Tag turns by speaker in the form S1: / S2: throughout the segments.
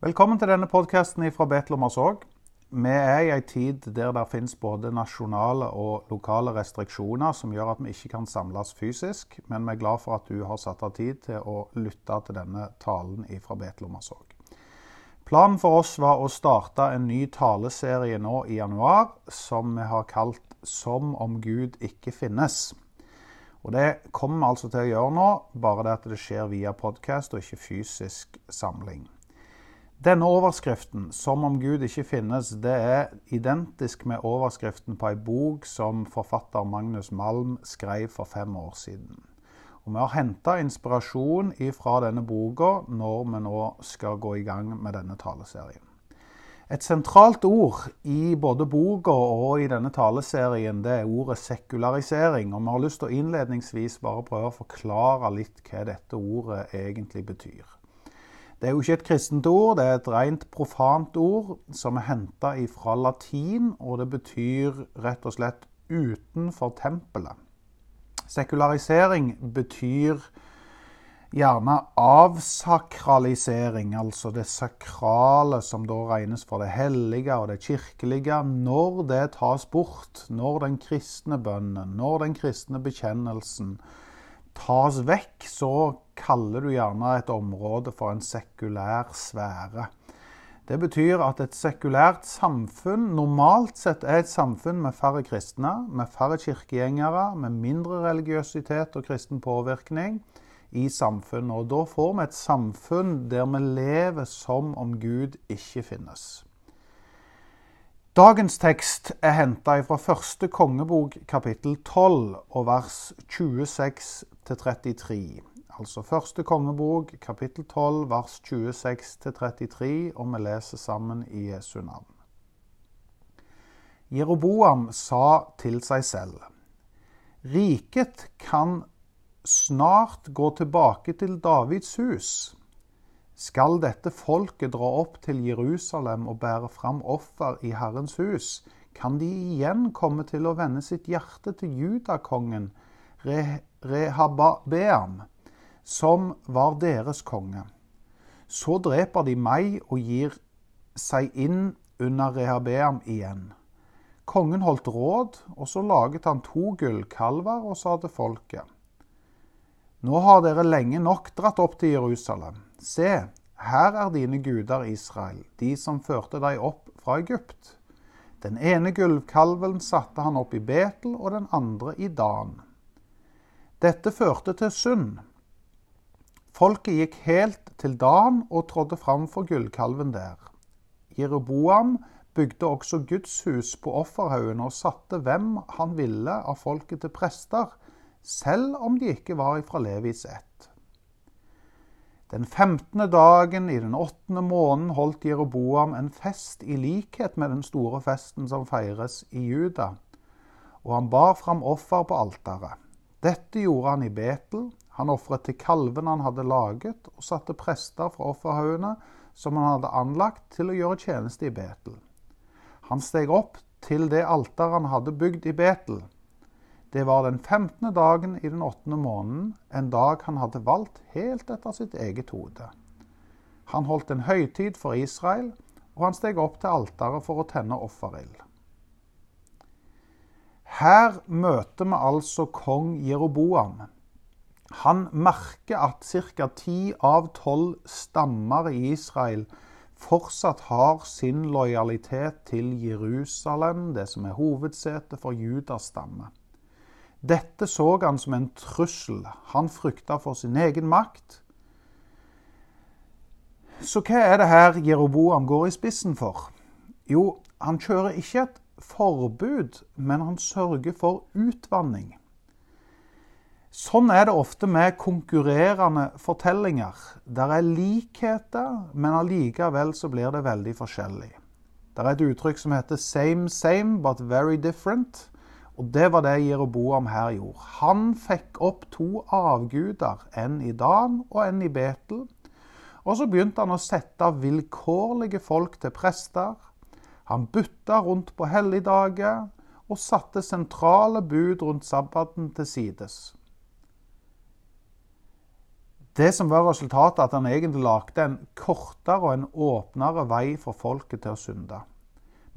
S1: Velkommen til denne podkasten fra Betlehem såg. Vi er i en tid der det finnes både nasjonale og lokale restriksjoner som gjør at vi ikke kan samles fysisk, men vi er glad for at du har satt av tid til å lytte til denne talen fra Betlehem såg. Planen for oss var å starte en ny taleserie nå i januar som vi har kalt 'Som om Gud ikke finnes'. Og Det kommer vi altså til å gjøre nå, bare det at det skjer via podkast og ikke fysisk samling. Denne overskriften, 'Som om Gud ikke finnes', det er identisk med overskriften på ei bok som forfatter Magnus Malm skrev for fem år siden. Og Vi har henta inspirasjon fra denne boka når vi nå skal gå i gang med denne taleserien. Et sentralt ord i både boka og i denne taleserien det er ordet sekularisering. Og vi har lyst til å innledningsvis bare prøve å forklare litt hva dette ordet egentlig betyr. Det er jo ikke et kristent ord, det er et rent profant ord som er henta fra latin, og det betyr rett og slett 'utenfor tempelet'. Sekularisering betyr gjerne avsakralisering, altså det sakrale som da regnes for det hellige og det kirkelige. Når det tas bort, når den kristne bønnen, når den kristne bekjennelsen tas vekk, så kaller du gjerne et område for en sekulær sfære. Det betyr at et sekulært samfunn normalt sett er et samfunn med færre kristne, med færre kirkegjengere, med mindre religiøsitet og kristen påvirkning i samfunnet. Og da får vi et samfunn der vi lever som om Gud ikke finnes. Dagens tekst er henta fra første kongebok kapittel 12 og vers 26 33. Altså første kongebok kapittel 12 vers 26 33, og vi leser sammen i Jesu navn. Jeroboam sa til seg selv, riket kan snart gå tilbake til Davids hus skal dette folket dra opp til Jerusalem og bære fram offer i Herrens hus, kan de igjen komme til å vende sitt hjerte til judakongen Rehabeam, som var deres konge. Så dreper de meg og gir seg inn under Rehabeam igjen. Kongen holdt råd, og så laget han to gullkalver og sa til folket:" Nå har dere lenge nok dratt opp til Jerusalem. Se, her er dine guder, Israel, de som førte deg opp fra Egypt. Den ene gulvkalven satte han opp i Betel, og den andre i Dan. Dette førte til synd. Folket gikk helt til Dan og trådde fram for gullkalven der. Jeroboam bygde også Guds hus på offerhaugen og satte hvem han ville av folket til prester, selv om de ikke var ifra Levis ett. Den femtende dagen i den åttende måneden holdt Jeroboam en fest i likhet med den store festen som feires i Juda, og han bar fram offer på alteret. Dette gjorde han i Betel. Han ofret til kalvene han hadde laget, og satte prester fra offerhaugene som han hadde anlagt, til å gjøre tjeneste i Betel. Han steg opp til det alteret han hadde bygd i Betel. Det var den 15. dagen i den åttende måneden, en dag han hadde valgt helt etter sitt eget hode. Han holdt en høytid for Israel, og han steg opp til alteret for å tenne offerild. Her møter vi altså kong Jeroboam. Han merker at ca. ti av tolv stammer i Israel fortsatt har sin lojalitet til Jerusalem, det som er hovedsetet for Judas stamme. Dette så han som en trussel. Han frykta for sin egen makt. Så hva er det her Jeroboam går i spissen for? Jo, han kjører ikke et forbud, men han sørger for utvanning. Sånn er det ofte med konkurrerende fortellinger. Der er likheter, men allikevel så blir det veldig forskjellig. Det er et uttrykk som heter 'same same, but very different'. Og det var det Jeroboam her gjorde. Han fikk opp to avguder, en i Dan og en i Betel. Og så begynte han å sette vilkårlige folk til prester. Han butta rundt på helligdager og satte sentrale bud rundt sabbaten til sides. Det som var resultatet, at han egentlig lagde en kortere og en åpnere vei for folket til å synde.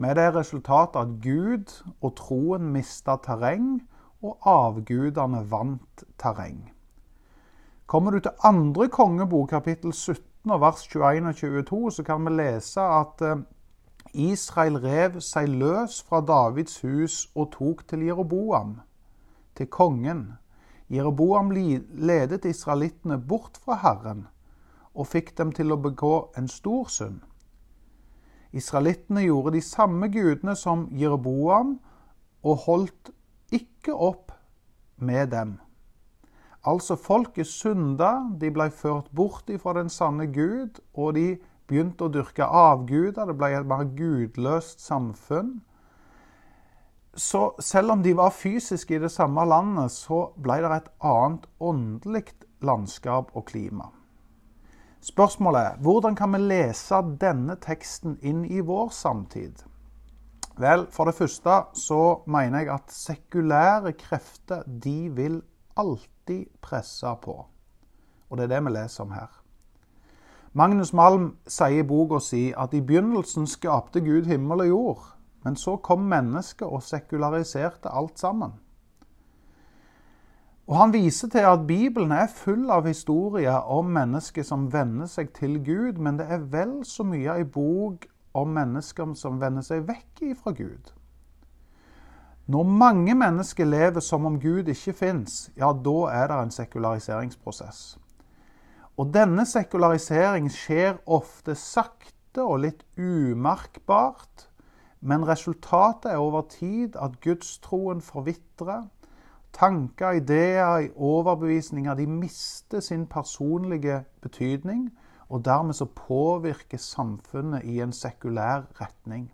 S1: Med det resultatet at Gud og troen mista terreng, og avgudene vant terreng. Kommer du til andre kongebok, kapittel 17, vers 21 og 22, så kan vi lese at eh, Israel rev seg løs fra Davids hus og tok til Jeroboam, til kongen. Jeroboam ledet israelittene bort fra Herren og fikk dem til å begå en stor synd. Israelittene gjorde de samme gudene som Jeroboam og holdt ikke opp med dem. Altså, folket synda, de ble ført bort fra den sanne Gud, og de begynte å dyrke avguder. Det ble et mer gudløst samfunn. Så selv om de var fysisk i det samme landet, så ble det et annet åndelig landskap og klima. Spørsmålet er hvordan kan vi lese denne teksten inn i vår samtid? Vel, for det første så mener jeg at sekulære krefter de vil alltid presse på. Og det er det vi leser om her. Magnus Malm sier i boka si at i begynnelsen skapte Gud himmel og jord, men så kom mennesket og sekulariserte alt sammen. Og Han viser til at Bibelen er full av historier om mennesker som venner seg til Gud, men det er vel så mye ei bok om mennesker som vender seg vekk fra Gud. Når mange mennesker lever som om Gud ikke fins, ja, da er det en sekulariseringsprosess. Og denne sekularisering skjer ofte sakte og litt umerkbart, men resultatet er over tid at gudstroen forvitrer, Tanker, ideer, overbevisninger de mister sin personlige betydning, og dermed så påvirker samfunnet i en sekulær retning.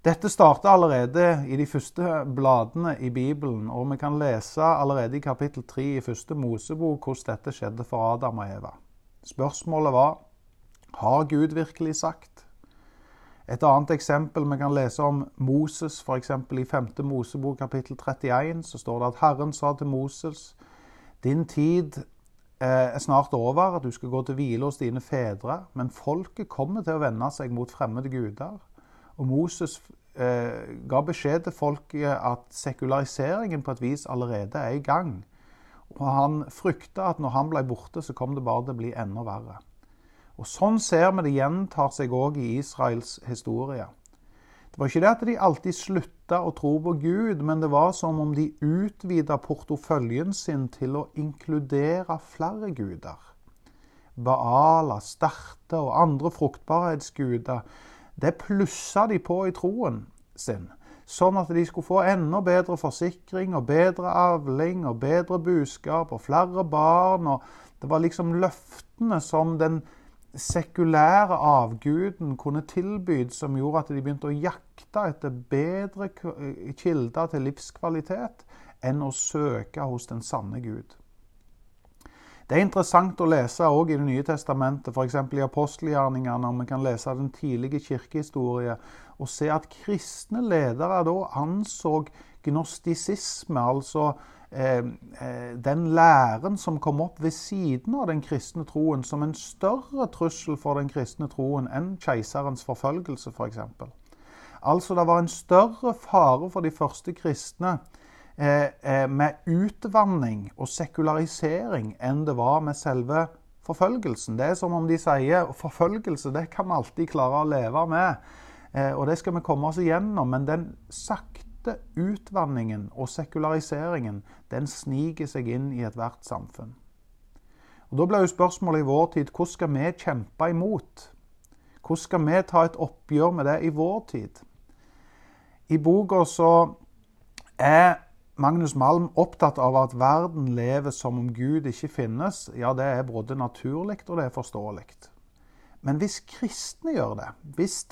S1: Dette starter allerede i de første bladene i Bibelen, og vi kan lese allerede i kapittel 3 i første Mosebok hvordan dette skjedde for Adam og Eva. Spørsmålet var har Gud virkelig sagt? Et annet eksempel vi kan lese om Moses, f.eks. i 5. Mosebok kapittel 31, så står det at Herren sa til Moses, din tid eh, er snart over, at du skal gå til hvile hos dine fedre, men folket kommer til å vende seg mot fremmede guder. Og Moses eh, ga beskjed til folket at sekulariseringen på et vis allerede er i gang. Og han frykta at når han ble borte, så kom det bare til å bli enda verre. Og Sånn ser vi det gjentar seg òg i Israels historie. Det var ikke det at de alltid slutta å tro på Gud, men det var som om de utvida portoføljen sin til å inkludere flere guder. Baala, Starte og andre fruktbarhetsguder, det plussa de på i troen sin. Sånn at de skulle få enda bedre forsikring og bedre avling og bedre buskap og flere barn. og Det var liksom løftene som den sekulære avguden kunne tilby, som gjorde at de begynte å jakte etter bedre kilder til livskvalitet enn å søke hos den sanne Gud. Det er interessant å lese òg i Det nye testamentet, f.eks. i apostelgjerningene, om vi kan lese den tidlige kirkehistorie, og se at kristne ledere da anså gnostisisme, altså Eh, eh, den læren som kom opp ved siden av den kristne troen, som en større trussel for den kristne troen enn keiserens forfølgelse, f.eks. Altså det var en større fare for de første kristne med utvanning og sekularisering enn det var med selve forfølgelsen. Det er som om de sier forfølgelse det kan vi alltid klare å leve med, og det skal vi komme oss igjennom. Men den sakte utvanningen og sekulariseringen den sniker seg inn i ethvert samfunn. Og Da blir jo spørsmålet i vår tid hvordan skal vi kjempe imot? Hvordan skal vi ta et oppgjør med det i vår tid? I boka så er Magnus Malm opptatt av at verden lever som om Gud ikke finnes. Ja, det er både naturlig og det er forståelig. Men hvis kristne gjør det, hvis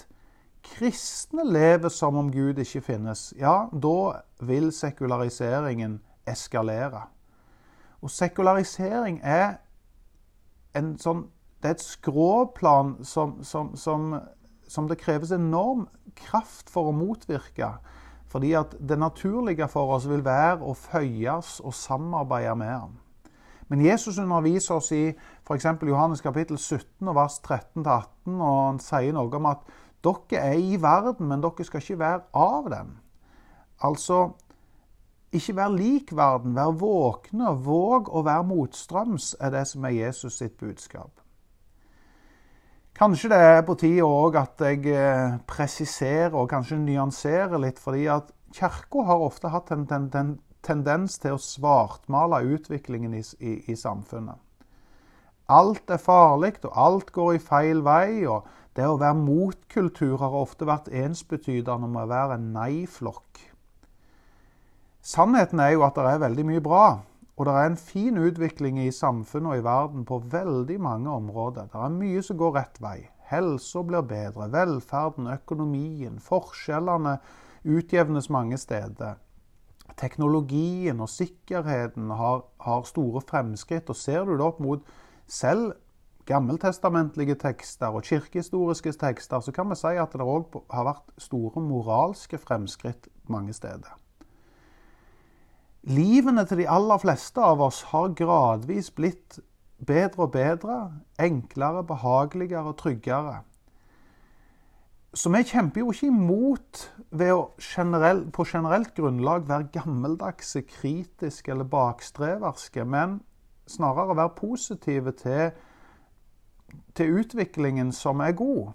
S1: kristne lever som om Gud ikke finnes, ja, da vil sekulariseringen eskalere. Og sekularisering er en sånn Det er et skråplan som, som, som, som det kreves enorm kraft for å motvirke. Fordi at det naturlige for oss vil være å føyes og samarbeide med ham. Men Jesus underviser oss i f.eks. Johannes kapittel 17 vers 13-18, og han sier noe om at dere er i verden, men dere skal ikke være av den. Altså ikke vær lik verden, vær våkne, våg å være motstrøms, er det som er Jesus sitt budskap. Kanskje det er på tide òg at jeg eh, presiserer og kanskje nyanserer litt, fordi at Kirka har ofte hatt en, en, en, tendens til å svartmale utviklingen i, i, i samfunnet. Alt er farlig, og alt går i feil vei. og Det å være motkultur har ofte vært ensbetydende med å være en nei-flokk. Sannheten er jo at det er veldig mye bra. Og det er en fin utvikling i samfunnet og i verden på veldig mange områder. Det er mye som går rett vei. Helsa blir bedre, velferden, økonomien, forskjellene utjevnes mange steder. Teknologien og sikkerheten har, har store fremskritt. Og ser du det opp mot selv gammeltestamentlige tekster og kirkehistoriske tekster, så kan vi si at det òg har vært store moralske fremskritt mange steder. Livene til de aller fleste av oss har gradvis blitt bedre og bedre, enklere, behageligere og tryggere. Så vi kjemper jo ikke imot ved å generell, på generelt grunnlag være gammeldagse, kritiske eller bakstreverske, men snarere være positive til, til utviklingen som er god.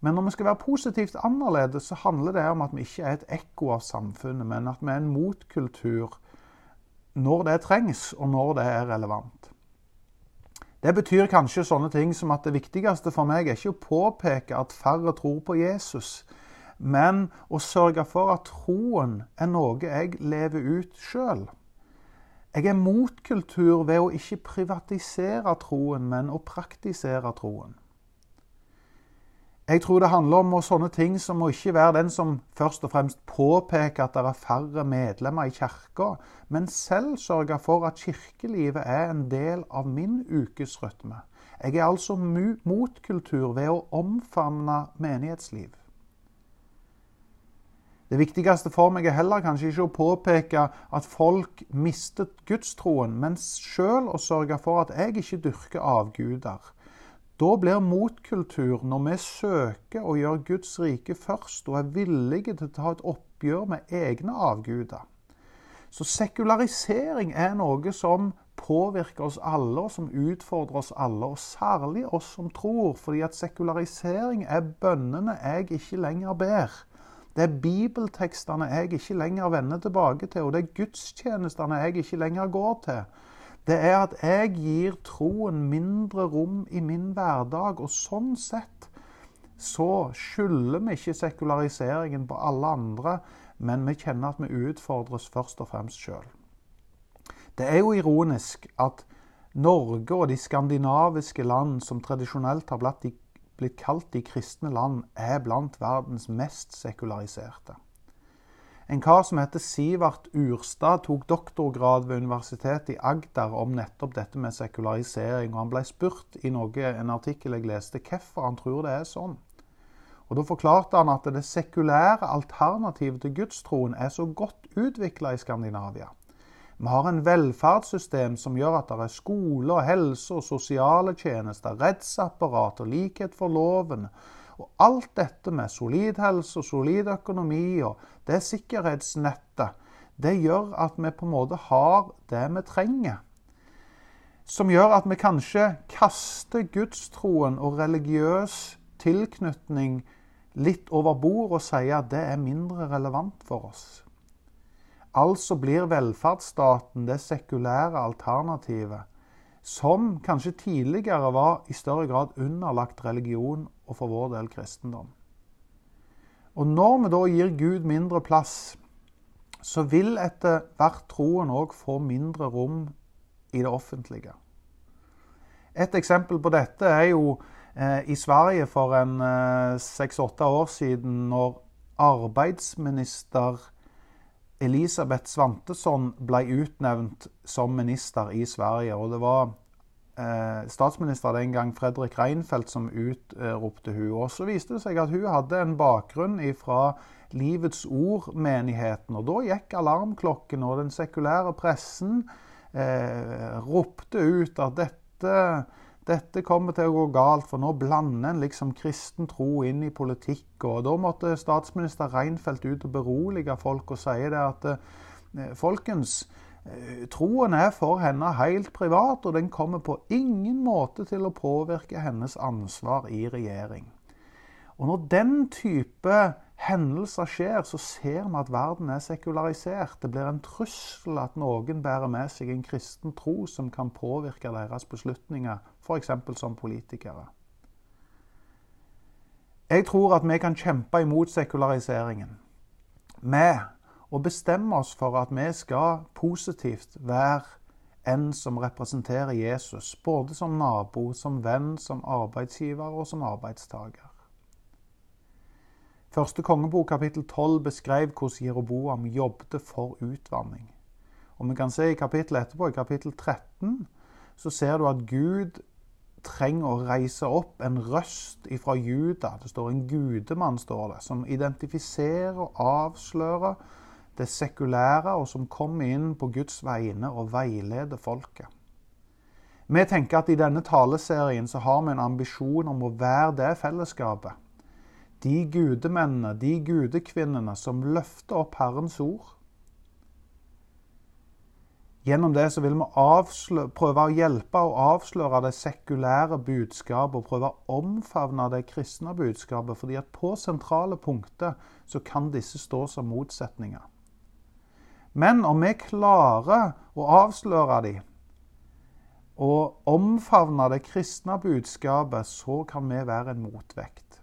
S1: Men når vi skal være positivt annerledes, så handler det om at vi ikke er et ekko av samfunnet, men at vi er en motkultur når det trengs, og når det er relevant. Det betyr kanskje sånne ting som at det viktigste for meg er ikke å påpeke at færre tror på Jesus, men å sørge for at troen er noe jeg lever ut sjøl. Jeg er mot kultur ved å ikke privatisere troen, men å praktisere troen. Jeg tror det handler om sånne ting som å ikke være den som først og fremst påpeker at det er færre medlemmer i kirka, men selv sørge for at kirkelivet er en del av min ukesrytme. Jeg er altså motkultur ved å omfavne menighetsliv. Det viktigste for meg er heller kanskje ikke å påpeke at folk mistet gudstroen, men sjøl å sørge for at jeg ikke dyrker avguder da blir motkultur når vi søker å gjøre Guds rike først og er villige til å ta et oppgjør med egne avguder. Så sekularisering er noe som påvirker oss alle, og som utfordrer oss alle, og særlig oss som tror. Fordi at sekularisering er bønnene jeg ikke lenger ber. Det er bibeltekstene jeg ikke lenger vender tilbake til, og det er gudstjenestene jeg ikke lenger går til det er at jeg gir troen mindre rom i min hverdag. Og sånn sett så skylder vi ikke sekulariseringen på alle andre, men vi kjenner at vi utfordres først og fremst sjøl. Det er jo ironisk at Norge og de skandinaviske land, som tradisjonelt har blitt kalt de kristne land, er blant verdens mest sekulariserte. En kar som heter Sivert Urstad, tok doktorgrad ved Universitetet i Agder om nettopp dette med sekularisering. og Han ble spurt i noe, en artikkel jeg leste, hvorfor han tror det er sånn. Og Da forklarte han at det sekulære alternativet til gudstroen er så godt utvikla i Skandinavia. Vi har en velferdssystem som gjør at det er skole og helse og sosiale tjenester, rettsapparat og likhet for loven og alt dette med solid helse og solid økonomi og det sikkerhetsnettet, det gjør at vi på en måte har det vi trenger. Som gjør at vi kanskje kaster gudstroen og religiøs tilknytning litt over bord og sier at det er mindre relevant for oss. Altså blir velferdsstaten det sekulære alternativet som kanskje tidligere var i større grad underlagt religion og for vår del kristendom. Og når vi da gir Gud mindre plass, så vil etter hvert troen òg få mindre rom i det offentlige. Et eksempel på dette er jo eh, i Sverige for en eh, seks-åtte eh, år siden, når arbeidsminister Elisabeth Svantesson ble utnevnt som minister i Sverige. Og det var statsminister den gang, Fredrik Reinfeldt, som utropte hun. Og så viste det seg at hun hadde en bakgrunn fra Livets Ord-menigheten. Og da gikk alarmklokken, og den sekulære pressen eh, ropte ut at dette, dette kommer til å gå galt, for nå blander en liksom kristen tro inn i politikk. Og da måtte statsminister Reinfeldt ut og berolige folk og si det at eh, folkens, eh, troen er for henne helt privat, og den kommer på ingen måte til å påvirke hennes ansvar i regjering. Og når den type hendelser skjer, så ser vi at verden er sekularisert. Det blir en trussel at noen bærer med seg en kristen tro som kan påvirke deres beslutninger, f.eks. som politikere. Jeg tror at vi kan kjempe imot sekulariseringen med å bestemme oss for at vi skal positivt være en som representerer Jesus, både som nabo, som venn, som arbeidsgiver og som arbeidstaker. Første kongebok kapittel 12 beskrev hvordan Jeroboam jobbet for utvanning. Og vi kan se i kapittelet etterpå, i kapittel 13, så ser du at Gud trenger å reise opp en røst ifra Juda. Det står en gudemann, står det, som identifiserer og avslører det sekulære, og som kommer inn på Guds vegne og veileder folket. Vi tenker at i denne taleserien så har vi en ambisjon om å være det fellesskapet de gudemennene, de gudekvinnene som løfter opp Herrens ord. Gjennom det så vil vi avslø, prøve å hjelpe og avsløre det sekulære budskapet og prøve å omfavne det kristne budskapet, fordi at på sentrale punkter så kan disse stå som motsetninger. Men om vi klarer å avsløre dem og omfavne det kristne budskapet, så kan vi være en motvekt.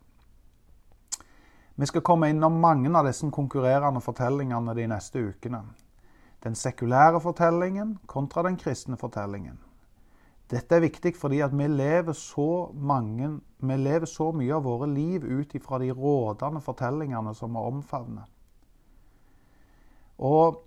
S1: Vi skal komme innom mange av disse konkurrerende fortellingene de neste ukene. Den sekulære fortellingen kontra den kristne fortellingen. Dette er viktig fordi vi lever, mange, vi lever så mye av våre liv ut ifra de rådende fortellingene som vi omfavner. Og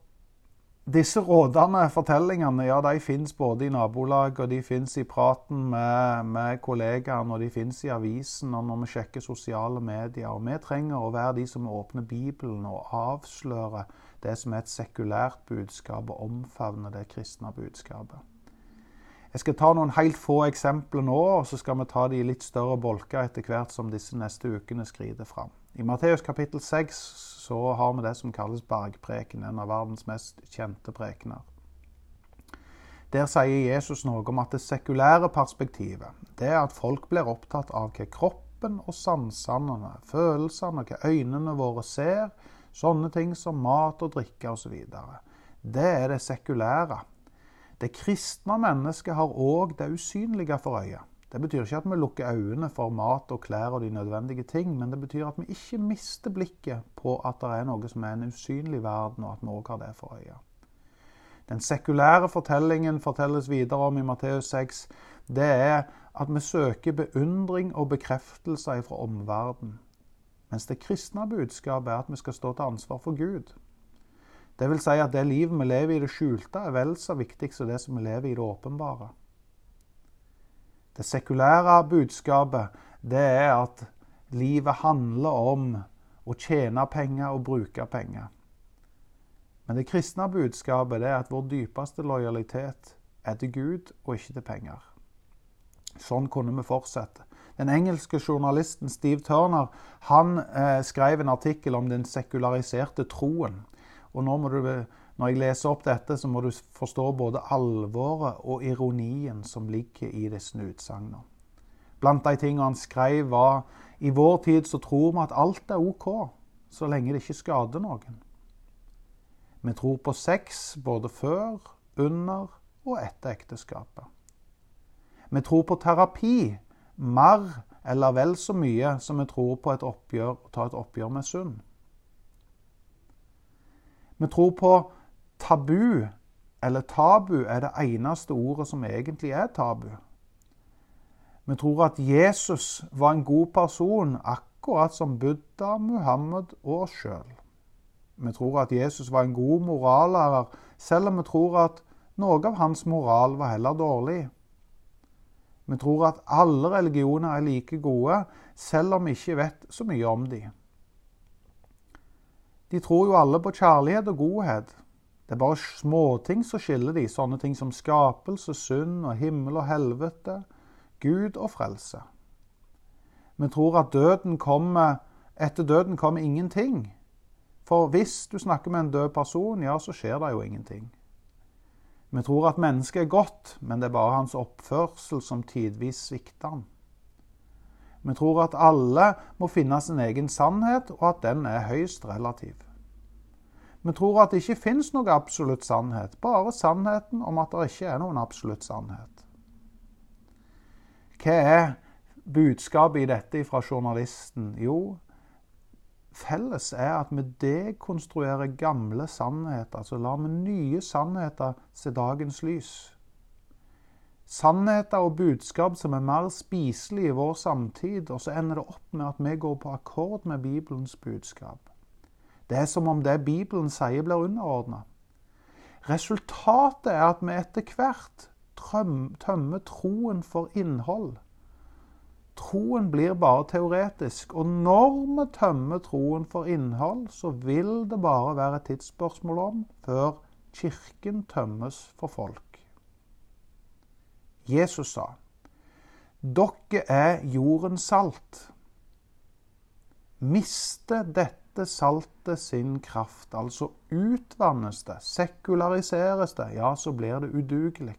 S1: disse rådende fortellingene ja, de fins både i nabolag, og de fins i praten med, med kollegaene, og de fins i avisen og når vi sjekker sosiale medier. Og Vi trenger å være de som åpner Bibelen og avslører det som er et sekulært budskap, og omfavner det kristne budskapet. Jeg skal ta noen helt få eksempler nå, og så skal vi ta de litt større bolker etter hvert som disse neste ukene skrider fram. I Matteus kapittel 6 så har vi det som kalles bergpreken, en av verdens mest kjente prekener. Der sier Jesus noe om at det sekulære perspektivet det er at folk blir opptatt av hva kroppen og sansene, følelsene, hva øynene våre ser, sånne ting som mat og drikke osv. Det er det sekulære. Det kristne mennesket har òg det usynlige for øyet. Det betyr ikke at vi lukker øynene for mat og klær og de nødvendige ting, men det betyr at vi ikke mister blikket på at det er noe som er en usynlig verden, og at vi òg har det for øye. Den sekulære fortellingen fortelles videre om i Matteus 6. Det er at vi søker beundring og bekreftelse fra omverdenen. Mens det kristne budskapet er at vi skal stå til ansvar for Gud. Det vil si at det livet vi lever i det skjulte, er vel så viktig som det som vi lever i det åpenbare. Det sekulære budskapet det er at livet handler om å tjene penger og bruke penger. Men det kristne budskapet det er at vår dypeste lojalitet er til Gud og ikke til penger. Sånn kunne vi fortsette. Den engelske journalisten Steve Turner han eh, skrev en artikkel om den sekulariserte troen. Og nå må du når jeg leser opp dette, så må du forstå både alvoret og ironien som ligger i disse utsagnene. Blant de tingene han skrev, var i vår tid så tror vi at alt er OK, så lenge det ikke skader noen. Vi tror på sex både før, under og etter ekteskapet. Vi tror på terapi mer eller vel så mye som vi tror på et oppgjør, å ta et oppgjør med synd. Vi tror på Tabu eller tabu er det eneste ordet som egentlig er tabu. Vi tror at Jesus var en god person, akkurat som Buddha, Muhammed og oss sjøl. Vi tror at Jesus var en god morallærer, selv om vi tror at noe av hans moral var heller dårlig. Vi tror at alle religioner er like gode, selv om vi ikke vet så mye om dem. De tror jo alle på kjærlighet og godhet. Det er bare småting som skiller de, sånne ting som skapelse, synd og himmel og helvete, Gud og frelse. Vi tror at døden kommer, etter døden kommer ingenting. For hvis du snakker med en død person, ja, så skjer det jo ingenting. Vi tror at mennesket er godt, men det er bare hans oppførsel som tidvis svikter han. Vi tror at alle må finne sin egen sannhet, og at den er høyst relativ. Vi tror at det ikke fins noe absolutt sannhet, bare sannheten om at det ikke er noen absolutt sannhet. Hva er budskapet i dette fra journalisten? Jo, felles er at vi dekonstruerer gamle sannheter. Så lar vi nye sannheter se dagens lys. Sannheter og budskap som er mer spiselige i vår samtid, og så ender det opp med at vi går på akkord med Bibelens budskap. Det er som om det Bibelen sier, blir underordna. Resultatet er at vi etter hvert tømmer troen for innhold. Troen blir bare teoretisk. Og når vi tømmer troen for innhold, så vil det bare være et tidsspørsmål om før kirken tømmes for folk. Jesus sa, 'Dere er jordens salt'. Miste dette saltet sin kraft, altså utvannes det, sekulariseres det, ja, så blir det udugelig.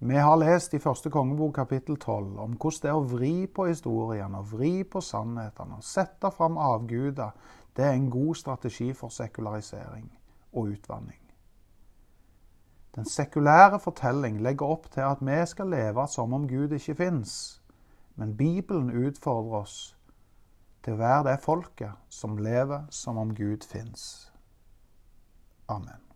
S1: Vi har lest i første kongebok kapittel 12 om hvordan det er å vri på historien og vri på sannhetene og sette fram avguder. Det er en god strategi for sekularisering og utvanning. Den sekulære fortelling legger opp til at vi skal leve som om Gud ikke fins. Men Bibelen utfordrer oss til å være det folket som lever som om Gud fins. Amen.